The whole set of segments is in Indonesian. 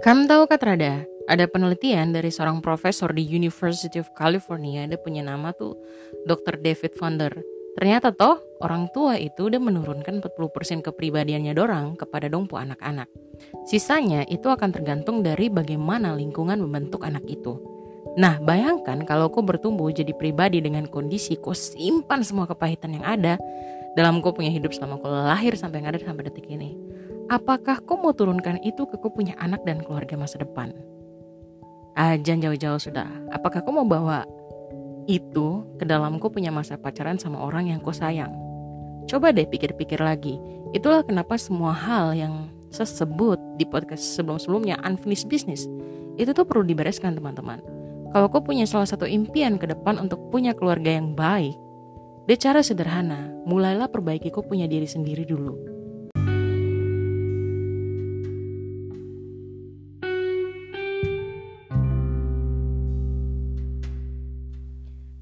Kamu tahu Kak Rada, ada penelitian dari seorang profesor di University of California, dia punya nama tuh Dr. David Fonder. Ternyata toh orang tua itu udah menurunkan 40% kepribadiannya dorang kepada dompu anak-anak. Sisanya itu akan tergantung dari bagaimana lingkungan membentuk anak itu. Nah, bayangkan kalau kau bertumbuh jadi pribadi dengan kondisi kau simpan semua kepahitan yang ada dalam kau punya hidup selama kau lahir sampai yang ada sampai detik ini. Apakah kau mau turunkan itu ke kau punya anak dan keluarga masa depan? Ah, jangan jauh-jauh sudah. Apakah kau mau bawa itu ke dalam kau punya masa pacaran sama orang yang kau sayang? Coba deh pikir-pikir lagi. Itulah kenapa semua hal yang saya sebut di podcast sebelum-sebelumnya unfinished business itu tuh perlu dibereskan teman-teman. Kalau kau punya salah satu impian ke depan untuk punya keluarga yang baik, de cara sederhana, mulailah perbaiki kau punya diri sendiri dulu.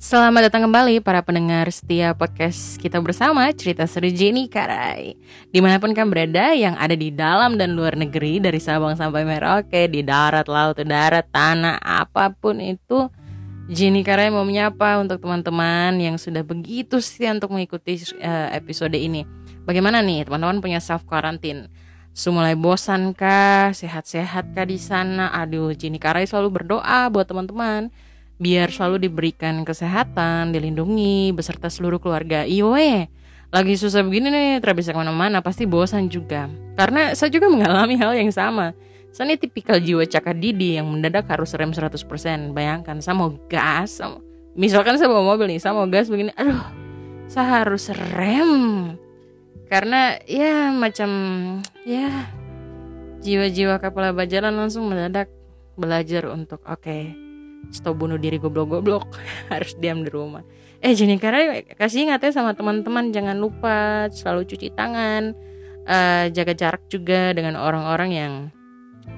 Selamat datang kembali para pendengar setia podcast kita bersama Cerita Seru Jenny Karai Di mana pun kamu berada yang ada di dalam dan luar negeri Dari Sabang sampai Merauke Di darat, laut, darat, tanah, apa pun itu Jenny Karai mau menyapa untuk teman-teman yang sudah begitu setia untuk mengikuti uh, episode ini Bagaimana nih teman-teman punya self quarantine Sumulai bosan kah? Sehat-sehat kah di sana? Aduh, Jenny Karai selalu berdoa buat teman-teman biar selalu diberikan kesehatan, dilindungi beserta seluruh keluarga. Iwe, lagi susah begini nih, tidak bisa ke mana-mana, pasti bosan juga. Karena saya juga mengalami hal yang sama. Saya ini tipikal jiwa cakar didi yang mendadak harus rem 100%. Bayangkan, saya mau gas, sama, misalkan saya bawa mobil nih, saya mau gas begini, aduh, saya harus rem. Karena ya macam, ya jiwa-jiwa kapal bajalan langsung mendadak belajar untuk oke, okay, stop bunuh diri goblok-goblok. Harus diam di rumah. Eh jadi karena kasih ingat ya sama teman-teman. Jangan lupa selalu cuci tangan. Uh, jaga jarak juga dengan orang-orang yang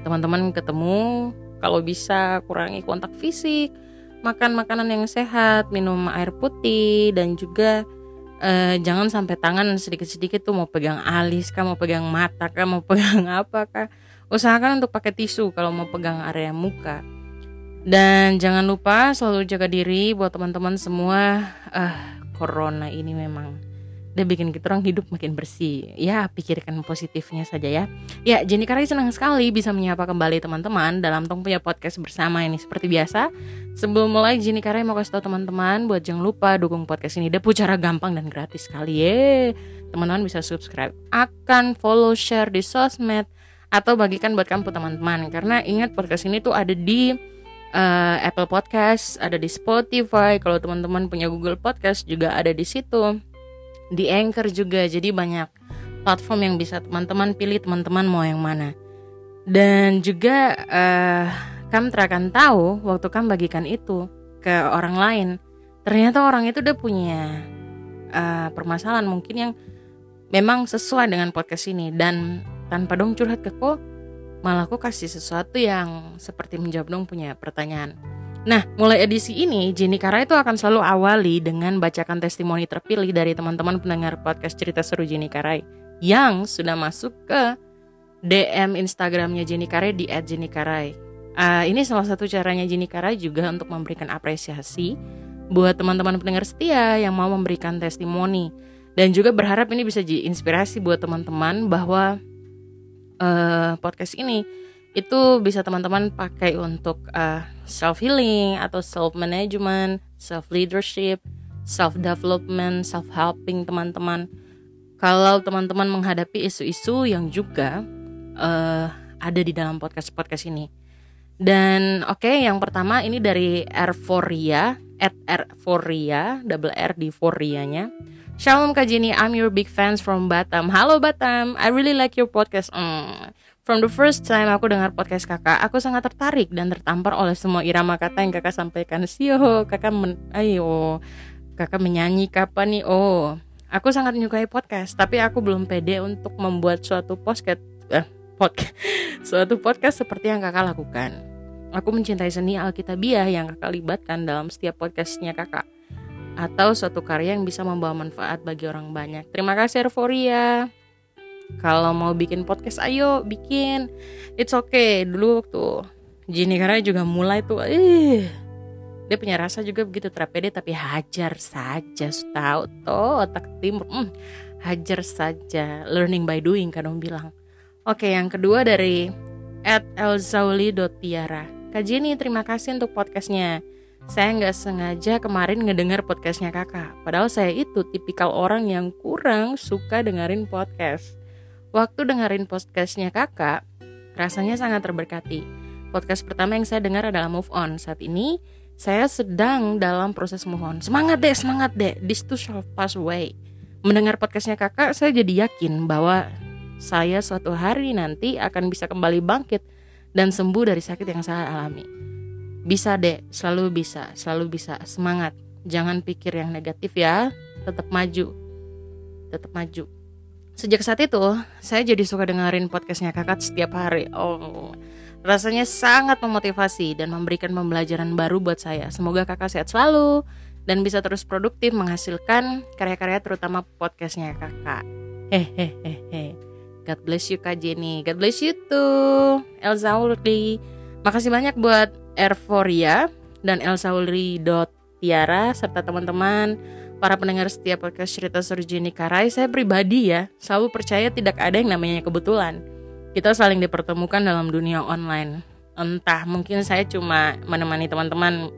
teman-teman ketemu. Kalau bisa kurangi kontak fisik. Makan makanan yang sehat minum air putih dan juga uh, jangan sampai tangan sedikit-sedikit tuh mau pegang alis kah mau pegang mata kah mau pegang apa kah. Usahakan untuk pakai tisu kalau mau pegang area muka dan jangan lupa selalu jaga diri buat teman-teman semua. Uh, corona ini memang dia bikin kita orang hidup makin bersih. Ya, pikirkan positifnya saja ya. Ya, Jenny Karai senang sekali bisa menyapa kembali teman-teman dalam Tong punya podcast bersama ini seperti biasa. Sebelum mulai Jenny Karai mau kasih tahu teman-teman buat jangan lupa dukung podcast ini. Dia cara gampang dan gratis sekali ya. Teman-teman bisa subscribe, akan follow, share di sosmed atau bagikan buat kamu teman-teman. Karena ingat podcast ini tuh ada di uh, Apple Podcast, ada di Spotify. Kalau teman-teman punya Google Podcast juga ada di situ. Di Anchor juga. Jadi banyak platform yang bisa teman-teman pilih teman-teman mau yang mana. Dan juga uh, kamu akan tahu waktu kamu bagikan itu ke orang lain, ternyata orang itu udah punya uh, permasalahan mungkin yang memang sesuai dengan podcast ini dan tanpa dong curhat ke kok malah aku kasih sesuatu yang seperti menjawab dong punya pertanyaan. Nah, mulai edisi ini, Jenny Kara itu akan selalu awali dengan bacakan testimoni terpilih dari teman-teman pendengar podcast cerita seru Jenny Karai yang sudah masuk ke DM Instagramnya Jenny Karai di @jennykarai. Uh, ini salah satu caranya Jenny Karai juga untuk memberikan apresiasi buat teman-teman pendengar setia yang mau memberikan testimoni dan juga berharap ini bisa jadi inspirasi buat teman-teman bahwa uh, podcast ini itu bisa teman-teman pakai untuk uh, eh, self healing atau self management, self leadership, self development, self helping teman-teman. Kalau teman-teman menghadapi isu-isu yang juga uh, ada di dalam podcast podcast ini. Dan oke, okay, yang pertama ini dari Erforia, at Erforia, double R di Forianya. Shalom Kak Jenny, I'm your big fans from Batam. Halo Batam, I really like your podcast. Mm. From the first time aku dengar podcast kakak, aku sangat tertarik dan tertampar oleh semua irama kata yang kakak sampaikan. Sio, kakak men, ayo, kakak menyanyi kapan nih? Oh, aku sangat menyukai podcast, tapi aku belum pede untuk membuat suatu podcast, eh, podcast, suatu podcast seperti yang kakak lakukan. Aku mencintai seni Alkitabiah yang kakak libatkan dalam setiap podcastnya kakak atau suatu karya yang bisa membawa manfaat bagi orang banyak. Terima kasih Erforia. Kalau mau bikin podcast ayo bikin. It's okay. Dulu waktu Jini Karai juga mulai tuh eh dia punya rasa juga begitu terapede tapi hajar saja tahu tuh otak timur hmm, hajar saja learning by doing kan om bilang oke yang kedua dari at elzauli.tiara Kak Jenny terima kasih untuk podcastnya saya nggak sengaja kemarin ngedengar podcastnya kakak padahal saya itu tipikal orang yang kurang suka dengerin podcast waktu dengerin podcastnya kakak rasanya sangat terberkati podcast pertama yang saya dengar adalah move on saat ini saya sedang dalam proses move on. Semangat deh, semangat deh. This too shall pass away. Mendengar podcastnya kakak, saya jadi yakin bahwa saya suatu hari nanti akan bisa kembali bangkit dan sembuh dari sakit yang saya alami. Bisa deh, selalu bisa, selalu bisa. Semangat. Jangan pikir yang negatif ya. Tetap maju. Tetap maju. Sejak saat itu, saya jadi suka dengerin podcastnya kakak setiap hari. Oh, Rasanya sangat memotivasi dan memberikan pembelajaran baru buat saya. Semoga kakak sehat selalu dan bisa terus produktif menghasilkan karya-karya terutama podcastnya kakak. Hehehe. God bless you Kak Jenny. God bless you too. Elza Ulri. Makasih banyak buat Erforia dan. Tiara serta teman-teman para pendengar setiap podcast cerita Jenny Karai. Saya pribadi ya selalu percaya tidak ada yang namanya kebetulan kita saling dipertemukan dalam dunia online. Entah mungkin saya cuma menemani teman-teman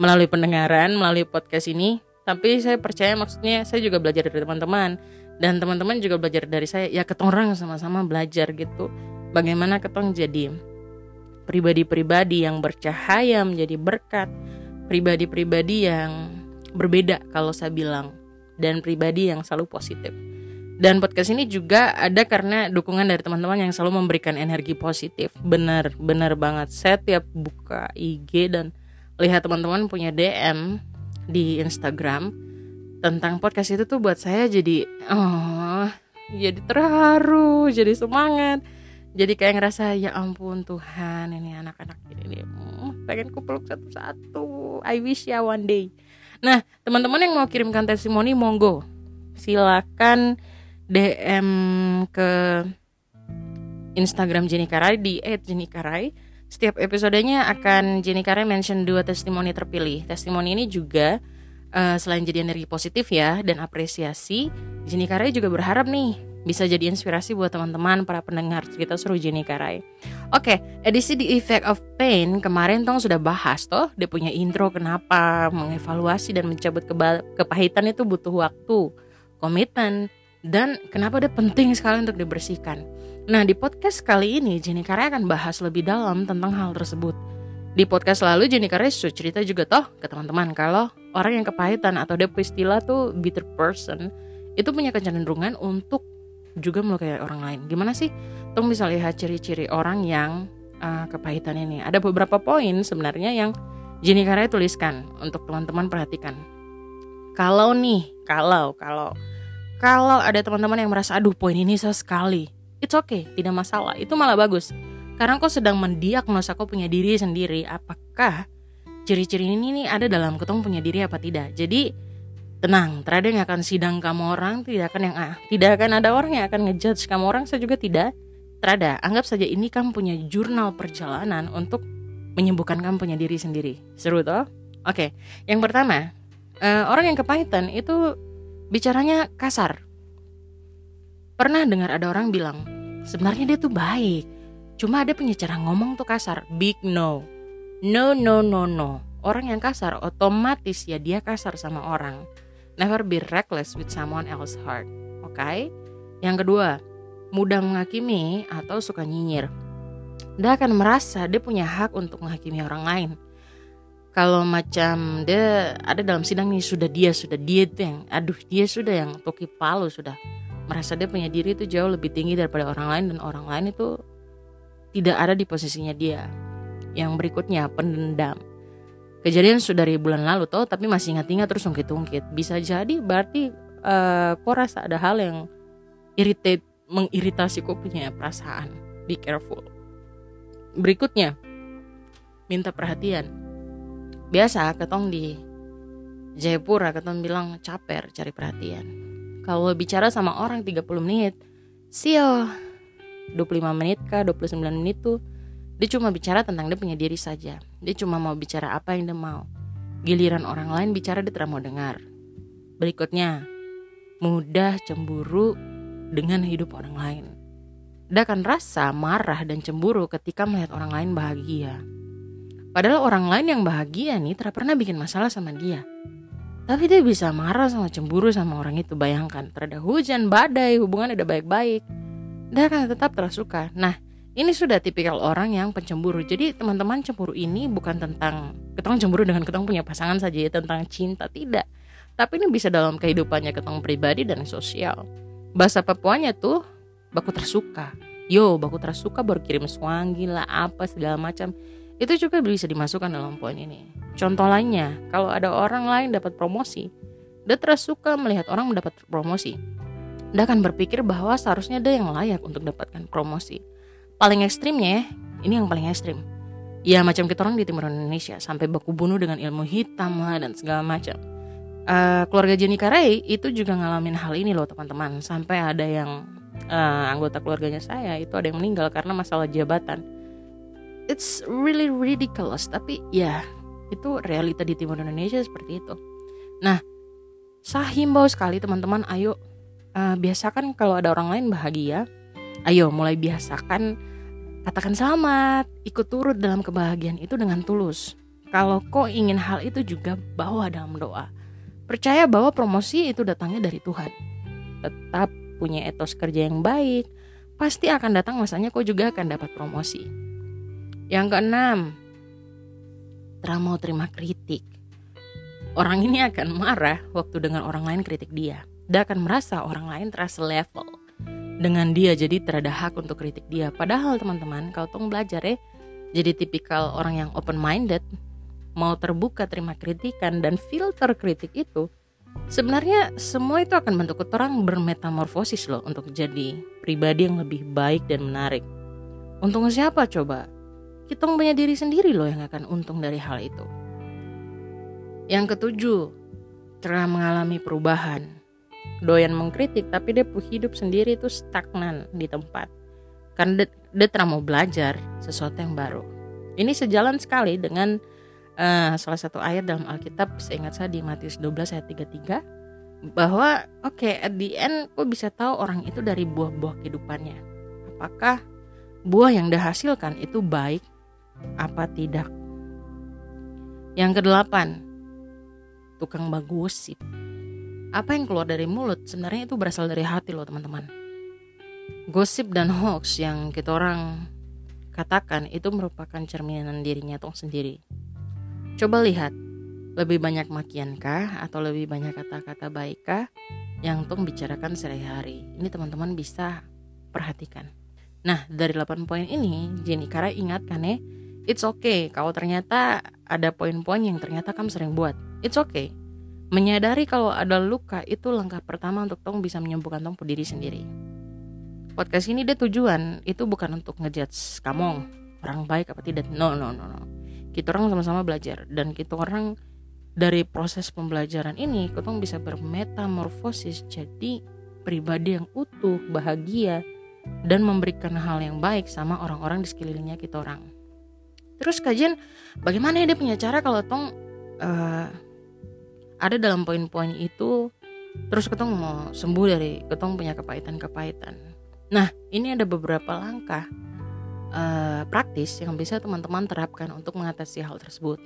melalui pendengaran, melalui podcast ini, tapi saya percaya maksudnya saya juga belajar dari teman-teman dan teman-teman juga belajar dari saya. Ya ketong orang sama-sama belajar gitu. Bagaimana ketong jadi pribadi-pribadi yang bercahaya menjadi berkat, pribadi-pribadi yang berbeda kalau saya bilang dan pribadi yang selalu positif. Dan podcast ini juga ada karena dukungan dari teman-teman yang selalu memberikan energi positif. Bener banget. Saya tiap buka IG dan lihat teman-teman punya DM di Instagram tentang podcast itu tuh buat saya jadi oh jadi terharu, jadi semangat. Jadi kayak ngerasa ya ampun Tuhan ini anak-anak ini hmm, pengen kupeluk satu-satu. I wish ya one day. Nah teman-teman yang mau kirimkan testimoni monggo silakan DM ke Instagram Jenny Karai di @jennykarai. Setiap episodenya akan Jenny Karai mention dua testimoni terpilih. Testimoni ini juga uh, selain jadi energi positif ya dan apresiasi, Jenny Karai juga berharap nih bisa jadi inspirasi buat teman-teman para pendengar cerita seru Jenny Karai. Oke, edisi The Effect of Pain kemarin Tong sudah bahas toh dia punya intro kenapa mengevaluasi dan mencabut kepahitan itu butuh waktu, komitmen, dan kenapa dia penting sekali untuk dibersihkan. Nah, di podcast kali ini Jenny Karya akan bahas lebih dalam tentang hal tersebut. Di podcast lalu Jenny Karya cerita juga toh ke teman-teman kalau orang yang kepahitan atau dia istilah tuh bitter person itu punya kecenderungan untuk juga melukai orang lain. Gimana sih? Tong bisa lihat ciri-ciri orang yang uh, kepahitan ini. Ada beberapa poin sebenarnya yang Jenny Karya tuliskan untuk teman-teman perhatikan. Kalau nih, kalau kalau kalau ada teman-teman yang merasa aduh poin ini susah sekali, it's okay, tidak masalah. Itu malah bagus. Karena kau sedang mendiagnosa kau punya diri sendiri, apakah ciri-ciri ini nih ada dalam ketong punya diri apa tidak. Jadi tenang, terada yang akan sidang kamu orang, tidak akan yang ah, tidak akan ada orang yang akan ngejudge kamu orang, saya juga tidak. Terada, anggap saja ini kamu punya jurnal perjalanan untuk menyembuhkan kamu punya diri sendiri. Seru toh? Oke, yang pertama, uh, orang yang kepahitan itu bicaranya kasar. Pernah dengar ada orang bilang, sebenarnya dia tuh baik. Cuma ada punya cara ngomong tuh kasar. Big no. No, no, no, no. Orang yang kasar otomatis ya dia kasar sama orang. Never be reckless with someone else's heart. Oke? Okay? Yang kedua, mudah menghakimi atau suka nyinyir. Dia akan merasa dia punya hak untuk menghakimi orang lain kalau macam dia ada dalam sidang nih sudah dia sudah dia itu yang aduh dia sudah yang toki palu sudah merasa dia punya diri itu jauh lebih tinggi daripada orang lain dan orang lain itu tidak ada di posisinya dia yang berikutnya pendendam kejadian sudah dari bulan lalu toh tapi masih ingat-ingat terus ungkit-ungkit. Bisa jadi berarti uh, kok rasa ada hal yang irritate mengiritasi kok punya perasaan. Be careful. Berikutnya minta perhatian. Biasa ketong di Jayapura ketong bilang caper cari perhatian. Kalau bicara sama orang 30 menit Sio. 25 menit kah 29 menit tuh dia cuma bicara tentang dia punya diri saja. Dia cuma mau bicara apa yang dia mau. Giliran orang lain bicara dia tidak mau dengar. Berikutnya mudah cemburu dengan hidup orang lain. Dia akan rasa marah dan cemburu ketika melihat orang lain bahagia. Padahal orang lain yang bahagia nih tidak pernah bikin masalah sama dia. Tapi dia bisa marah sama cemburu sama orang itu. Bayangkan terhadap hujan, badai, hubungan udah baik-baik. Dia akan tetap tersuka. Nah ini sudah tipikal orang yang pencemburu. Jadi teman-teman cemburu ini bukan tentang Ketong cemburu dengan ketong punya pasangan saja ya Tentang cinta, tidak. Tapi ini bisa dalam kehidupannya ketong pribadi dan sosial. Bahasa Papuanya tuh Baku tersuka. Yo, baku tersuka baru kirim swangi lah Apa segala macam. Itu juga bisa dimasukkan dalam poin ini. Contoh lainnya, kalau ada orang lain dapat promosi, dia terus suka melihat orang mendapat promosi. Dia akan berpikir bahwa seharusnya dia yang layak untuk dapatkan promosi. Paling ekstrimnya ya, ini yang paling ekstrim. Ya macam kita orang di timur Indonesia sampai baku bunuh dengan ilmu hitam lah dan segala macam. Uh, keluarga Jenny Karai itu juga ngalamin hal ini loh teman-teman. Sampai ada yang uh, anggota keluarganya saya itu ada yang meninggal karena masalah jabatan. It's really ridiculous tapi ya itu realita di timur Indonesia seperti itu nah saya himbau sekali teman-teman ayo uh, biasakan kalau ada orang lain bahagia ayo mulai biasakan katakan selamat ikut turut dalam kebahagiaan itu dengan tulus. Kalau kau ingin hal itu juga bawa dalam doa. Percaya bahwa promosi itu datangnya dari Tuhan. Tetap punya etos kerja yang baik pasti akan datang masanya kau juga akan dapat promosi. Yang keenam terang mau terima kritik. Orang ini akan marah waktu dengan orang lain kritik dia. Dia akan merasa orang lain terasa level dengan dia jadi terada hak untuk kritik dia. Padahal teman-teman kalau tong belajar ya jadi tipikal orang yang open minded mau terbuka terima kritikan dan filter kritik itu sebenarnya semua itu akan bentuk orang bermetamorfosis loh untuk jadi pribadi yang lebih baik dan menarik. Untung siapa coba? kita punya diri sendiri loh yang akan untung dari hal itu. Yang ketujuh, telah mengalami perubahan. Doyan mengkritik tapi dia hidup sendiri itu stagnan di tempat. Karena dia, dia telah mau belajar sesuatu yang baru. Ini sejalan sekali dengan uh, salah satu ayat dalam Alkitab, seingat saya di Matius 12 ayat 33 bahwa oke okay, at the end kok bisa tahu orang itu dari buah-buah kehidupannya. Apakah buah yang dihasilkan itu baik apa tidak. Yang kedelapan, tukang bagusip. Apa yang keluar dari mulut sebenarnya itu berasal dari hati loh teman-teman. Gosip dan hoax yang kita orang katakan itu merupakan cerminan dirinya tong sendiri. Coba lihat, lebih banyak makiankah atau lebih banyak kata-kata baikkah yang tong bicarakan sehari-hari. Ini teman-teman bisa perhatikan. Nah, dari 8 poin ini, Jenny Kara ingatkan ya, It's okay kalau ternyata ada poin-poin yang ternyata kamu sering buat. It's okay. Menyadari kalau ada luka itu langkah pertama untuk tong bisa menyembuhkan tong diri sendiri. Podcast ini dia tujuan itu bukan untuk ngejudge kamu orang baik apa tidak. No no no no. Kita orang sama-sama belajar dan kita orang dari proses pembelajaran ini kita bisa bermetamorfosis jadi pribadi yang utuh, bahagia dan memberikan hal yang baik sama orang-orang di sekelilingnya kita orang terus kajian bagaimana ya dia punya cara kalau tong uh, ada dalam poin-poin itu terus ketong mau sembuh dari ketong punya kepahitan-kepahitan. Nah ini ada beberapa langkah uh, praktis yang bisa teman-teman terapkan untuk mengatasi hal tersebut.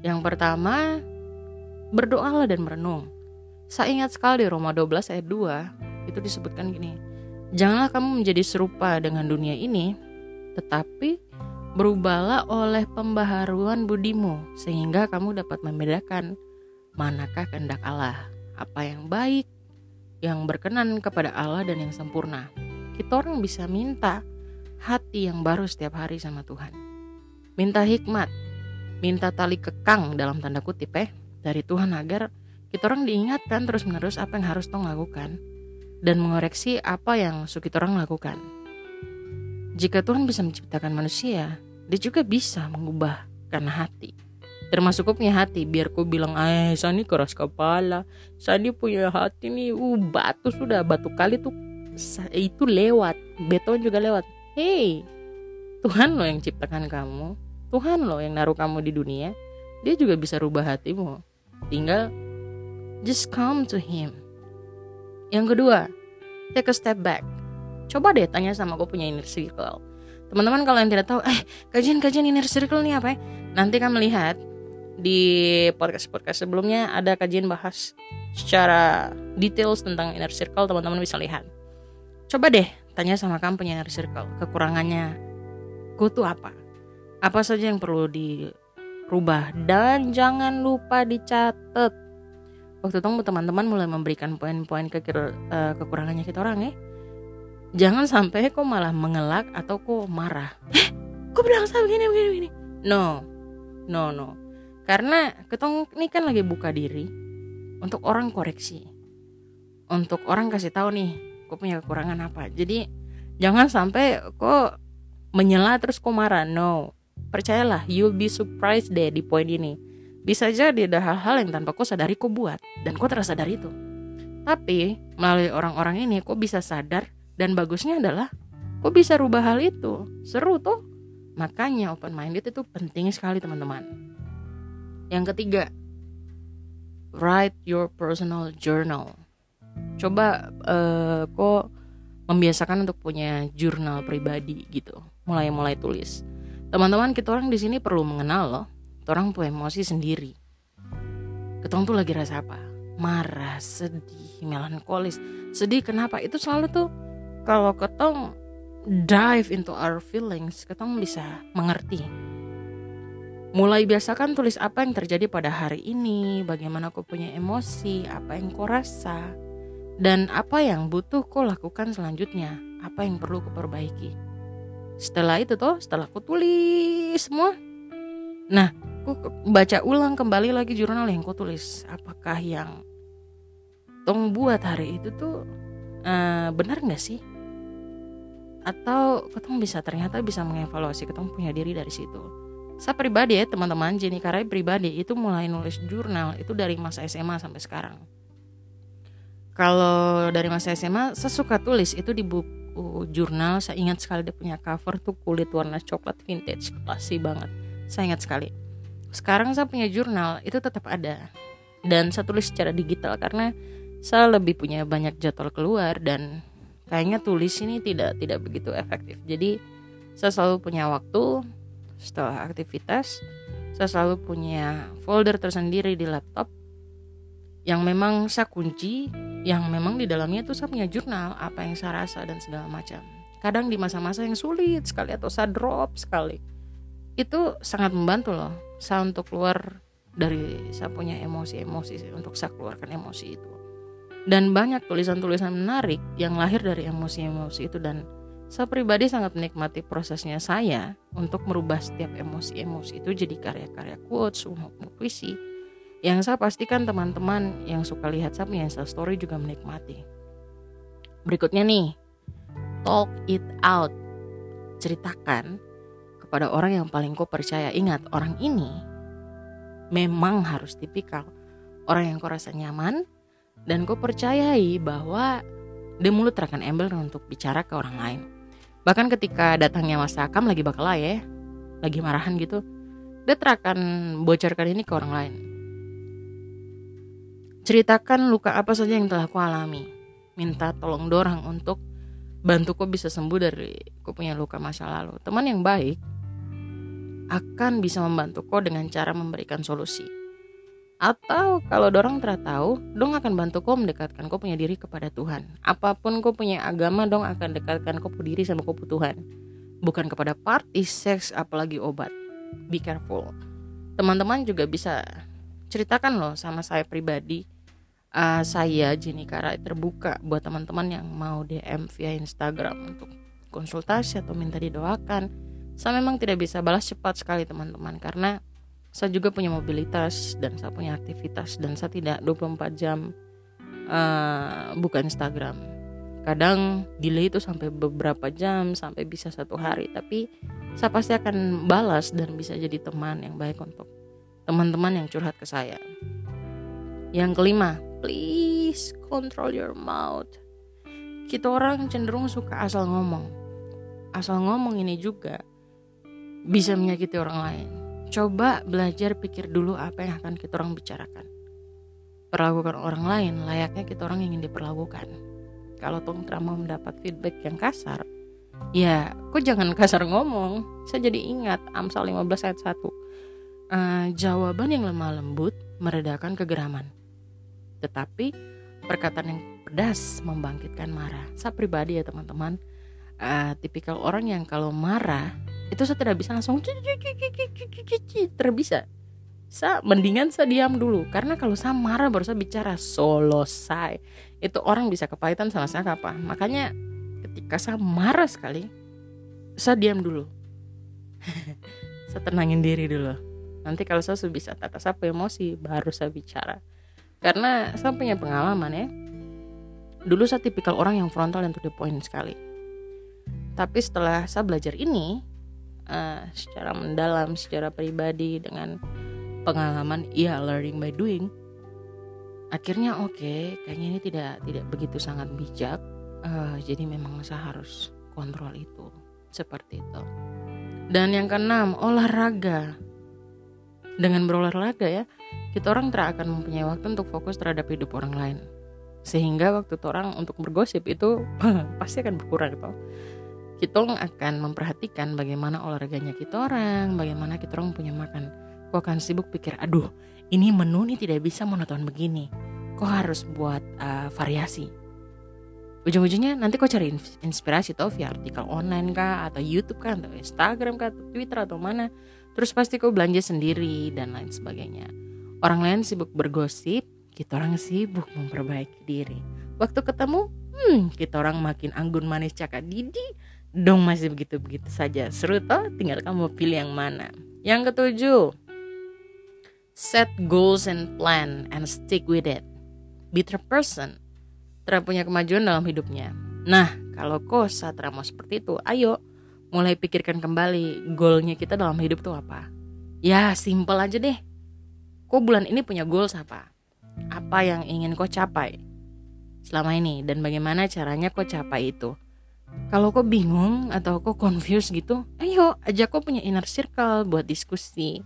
Yang pertama berdoalah dan merenung. Saya ingat sekali Roma 12 ayat 2 itu disebutkan gini Janganlah kamu menjadi serupa dengan dunia ini, tetapi Berubahlah oleh pembaharuan budimu sehingga kamu dapat membedakan manakah kehendak Allah, apa yang baik, yang berkenan kepada Allah dan yang sempurna. Kita orang bisa minta hati yang baru setiap hari sama Tuhan. Minta hikmat, minta tali kekang dalam tanda kutip eh dari Tuhan agar kita orang diingatkan terus-menerus apa yang harus tong lakukan dan mengoreksi apa yang suki orang lakukan. Jika Tuhan bisa menciptakan manusia, dia juga bisa mengubah karena hati. Termasuk kau punya hati, biar kau bilang, eh Sani keras kepala, Sani punya hati nih, uh batu sudah, batu kali tuh itu lewat beton juga lewat. Hey Tuhan lo yang ciptakan kamu Tuhan lo yang naruh kamu di dunia dia juga bisa rubah hatimu. Tinggal just come to him. Yang kedua take a step back. Coba deh tanya sama aku punya inner circle. Teman-teman kalau yang tidak tahu eh kajian-kajian inner circle ini apa ya? Nanti kan melihat di podcast-podcast sebelumnya ada kajian bahas secara details tentang inner circle teman-teman bisa lihat. Coba deh tanya sama kamu punya inner circle kekurangannya. Ku tuh apa? Apa saja yang perlu dirubah? Dan jangan lupa dicatat. Waktu itu teman-teman mulai memberikan poin-poin ke uh, kekurangannya kita orang ya. Jangan sampai kok malah mengelak atau kok marah. Eh kok bilang sama begini begini begini no. No no karena ketong ini kan lagi buka diri untuk orang koreksi untuk orang kasih tahu nih kok punya kekurangan apa jadi jangan sampai kok menyela terus kok marah no Percayalah, you'll be surprised deh di poin ini. Bisa jadi ada hal-hal yang tanpa kau sadari kau buat dan kau terasa dari itu. Tapi melalui orang-orang ini kau bisa sadar dan bagusnya adalah kau bisa rubah hal itu. Seru tuh. Makanya open minded itu penting sekali teman-teman. Yang ketiga, write your personal journal. Coba uh, kok membiasakan untuk punya jurnal pribadi gitu. Mulai-mulai tulis. Teman-teman kita orang di sini perlu mengenal loh. Orang punya emosi sendiri. Ketong tuh lagi rasa apa? Marah sedih melankolis. Sedih kenapa? Itu selalu tuh kalau ketong dive into our feelings ketong bisa mengerti mulai biasakan tulis apa yang terjadi pada hari ini bagaimana kau punya emosi apa yang kau rasa dan apa yang butuh kau lakukan selanjutnya apa yang perlu kau perbaiki. Setelah itu toh setelah aku tulis semua. Nah aku baca ulang kembali lagi jurnal yang aku tulis. Apakah yang tong buat hari itu tuh uh, benar nggak sih? Atau ketong bisa ternyata bisa mengevaluasi ketong punya diri dari situ saya pribadi ya teman-teman Jenny Karai pribadi itu mulai nulis jurnal itu dari masa SMA sampai sekarang. Kalau dari masa SMA saya suka tulis itu di buku jurnal. Saya ingat sekali dia punya cover tuh kulit warna coklat vintage klasik banget. Saya ingat sekali. Sekarang saya punya jurnal itu tetap ada. Dan saya tulis secara digital karena saya lebih punya banyak jadwal keluar dan kayaknya tulis ini tidak tidak begitu efektif. Jadi saya selalu punya waktu setelah aktivitas saya selalu punya folder tersendiri di laptop yang memang saya kunci yang memang di dalamnya tuh saya punya jurnal apa yang saya rasa dan segala macam. Kadang di masa-masa yang sulit sekali atau saya drop sekali itu sangat membantu loh saya untuk keluar dari saya punya emosi-emosi untuk saya keluarkan emosi itu. Dan banyak tulisan-tulisan menarik yang lahir dari emosi-emosi itu dan saya pribadi sangat menikmati prosesnya saya untuk merubah setiap emosi-emosi itu jadi karya-karya quotes maupun puisi yang saya pastikan teman-teman yang suka lihat saya punya story juga menikmati. Berikutnya nih, talk it out. Ceritakan kepada orang yang paling kau percaya. Ingat, orang ini memang harus tipikal orang yang kau rasa nyaman dan kau percayai bahwa dia mulut akan embel untuk bicara ke orang lain. Bahkan ketika datangnya Mas Akam lagi bakal ya, lagi marahan gitu, dia akan bocorkan ini ke orang lain Ceritakan luka apa saja yang telah kau alami. Minta tolong dorang untuk bantu kau bisa sembuh dari kau punya luka masa lalu. Teman yang baik akan bisa membantu kau dengan cara memberikan solusi. Atau kalau dorang telah tahu, dong akan bantu kau mendekatkan kau punya diri kepada Tuhan. Apa pun kau punya agama, dong akan dekatkan kau punya diri sama kau Tuhan. Bukan kepada party, seks, apalagi obat. Be careful. Teman-teman juga bisa ceritakan loh sama saya pribadi uh, saya Jenny Kara terbuka buat teman-teman yang mau DM via Instagram untuk konsultasi atau minta didoakan. Saya memang tidak bisa balas cepat sekali teman-teman karena saya juga punya mobilitas dan saya punya aktivitas dan saya tidak 24 jam uh, buka Instagram. Kadang delay itu sampai beberapa jam sampai bisa satu hari tapi saya pasti akan balas dan bisa jadi teman yang baik untuk teman-teman yang curhat ke saya. Yang kelima, please control your mouth. kita orang cenderung suka asal ngomong. Asal ngomong ini juga bisa menyakiti orang lain. Coba belajar pikir dulu apa yang akan kita orang bicarakan. Perlakukan orang lain layaknya kita orang ingin diperlakukan. Kalau tong mau mendapat feedback yang kasar, ya kok jangan kasar ngomong. Saya jadi ingat Amsal 15 ayat 1. Uh, jawaban yang lemah lembut meredakan kegeraman. Tetapi perkataan yang pedas membangkitkan marah. Saya pribadi ya teman-teman, uh, tipikal orang yang kalau marah itu saya tidak bisa langsung terbisa saya mendingan saya diam dulu. Karena kalau saya marah baru saya bicara solo saya itu orang bisa kepahitan sama saya apa? Makanya ketika saya marah sekali saya diam dulu. Saya tenangin diri dulu. Nanti kalau saya sudah bisa tata sapu emosi baru saya bicara. Karena saya punya pengalaman ya. Dulu saya tipikal orang yang frontal dan to the point sekali. Tapi setelah saya belajar ini uh, secara mendalam secara pribadi dengan pengalaman ya learning by doing. Akhirnya oke okay, kayaknya ini tidak tidak begitu sangat bijak. Uh, jadi memang saya harus kontrol itu seperti itu. Dan yang keenam olahraga. Dengan berolahraga ya kita orang tidak akan mempunyai waktu untuk fokus terhadap hidup orang lain. Sehingga waktu orang untuk bergosip itu pasti akan berkurang toh kita akan memperhatikan bagaimana olahraganya kita orang, bagaimana kita orang punya makan. Kok akan sibuk pikir, aduh ini menu ini tidak bisa monoton begini. Kok harus buat uh, variasi. Ujung-ujungnya nanti kok cari inspirasi tuh via artikel online kah, atau YouTube kah, atau Instagram kah, atau Twitter atau mana. Terus pasti kok belanja sendiri dan lain sebagainya. Orang lain sibuk bergosip, kita orang sibuk memperbaiki diri. Waktu ketemu, hmm, kita orang makin anggun manis cakap didi, dong masih begitu-begitu saja. Seru toh, tinggal kamu pilih yang mana. Yang ketujuh, set goals and plan and stick with it. Bitter person Tra punya kemajuan dalam hidupnya. Nah, kalau kau Satra mau seperti itu, ayo mulai pikirkan kembali goalnya kita dalam hidup tuh apa. Ya, simple aja deh. Kau bulan ini punya goals apa? Apa yang ingin kau capai selama ini dan bagaimana caranya kau capai itu? Kalau kok bingung atau kok confused gitu, ayo ajak kok punya inner circle buat diskusi.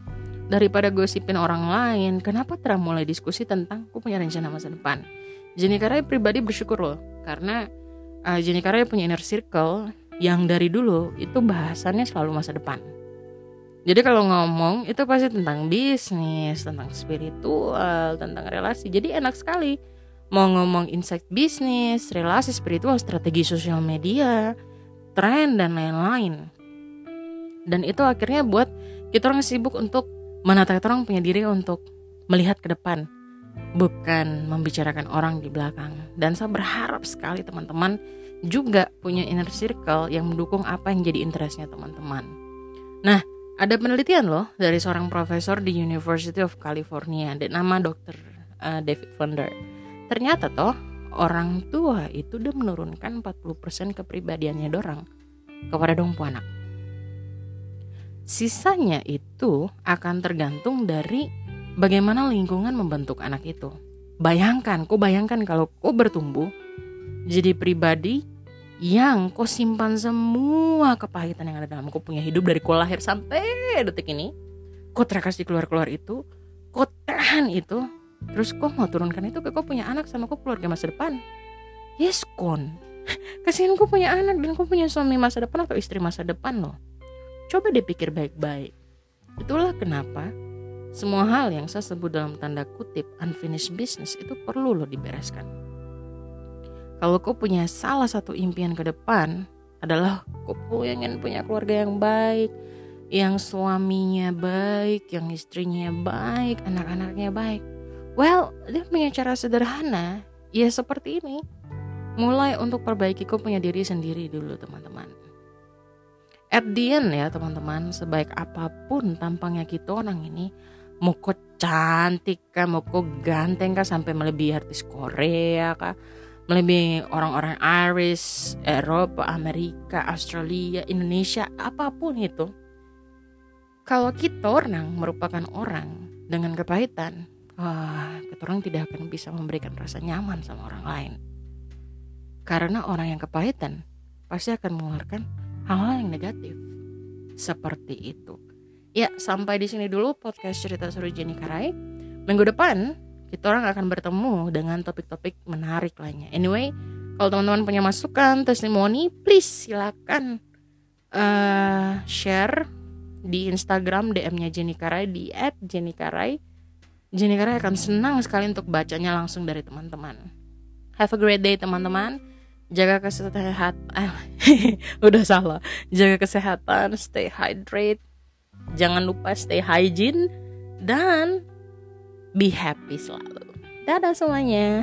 Daripada gosipin orang lain, kenapa terang mulai diskusi tentang kok punya rencana masa depan? Jenny Karaya pribadi bersyukur loh, karena uh, Jenny Karaya punya inner circle yang dari dulu itu bahasannya selalu masa depan. Jadi kalau ngomong itu pasti tentang bisnis, tentang spiritual, tentang relasi. Jadi enak sekali mau ngomong insight bisnis, relasi spiritual, strategi sosial media, tren dan lain-lain. Dan itu akhirnya buat kita orang sibuk untuk menata kita orang punya diri untuk melihat ke depan, bukan membicarakan orang di belakang. Dan saya berharap sekali teman-teman juga punya inner circle yang mendukung apa yang jadi interestnya teman-teman. Nah, ada penelitian loh dari seorang profesor di University of California, dan nama Dr. Uh, David Funder Ternyata toh orang tua itu udah menurunkan 40% kepribadiannya dorang kepada dong anak. Sisanya itu akan tergantung dari bagaimana lingkungan membentuk anak itu. Bayangkan, kok bayangkan kalau kok bertumbuh jadi pribadi yang kau simpan semua kepahitan yang ada dalam kau punya hidup dari kau lahir sampai detik ini. Kau terkasih keluar-keluar itu, kau tahan itu, Terus kok mau turunkan itu ke kok punya anak sama kok keluarga masa depan? Yes kon. Kasihan kok punya anak dan kok punya suami masa depan atau istri masa depan loh. Coba dipikir baik-baik. Itulah kenapa semua hal yang saya sebut dalam tanda kutip unfinished business itu perlu loh dibereskan. Kalau kau punya salah satu impian ke depan adalah kau pengen punya keluarga yang baik, yang suaminya baik, yang istrinya baik, anak-anaknya baik. Well, dia punya cara sederhana, ya seperti ini. Mulai untuk perbaiki punya diri sendiri dulu teman-teman. At the end ya teman-teman, sebaik apa pun tampangnya kita orang ini, mau cantik kah, mau kok ganteng kah sampai melebihi artis Korea kah, melebihi orang-orang Irish, Eropa, Amerika, Australia, Indonesia, apa pun itu. Kalau kita orang merupakan orang dengan kepahitan, kita orang tidak akan bisa memberikan rasa nyaman sama orang lain. Karena orang yang kepahitan pasti akan mengeluarkan hal-hal yang negatif. Seperti itu. Ya, sampai di sini dulu podcast cerita seru Jenny Karai. Minggu depan kita orang akan bertemu dengan topik-topik menarik lainnya. Anyway, kalau teman-teman punya masukan, testimoni, please silakan uh, share di Instagram DM-nya Jenny Karai di @jennykarai. Jenny Karai akan senang sekali untuk bacanya langsung dari teman-teman. Have a great day teman-teman. Jaga kesehatan. Eh, udah salah. Jaga kesehatan, stay hydrate. Jangan lupa stay hygiene dan be happy selalu. Dadah semuanya.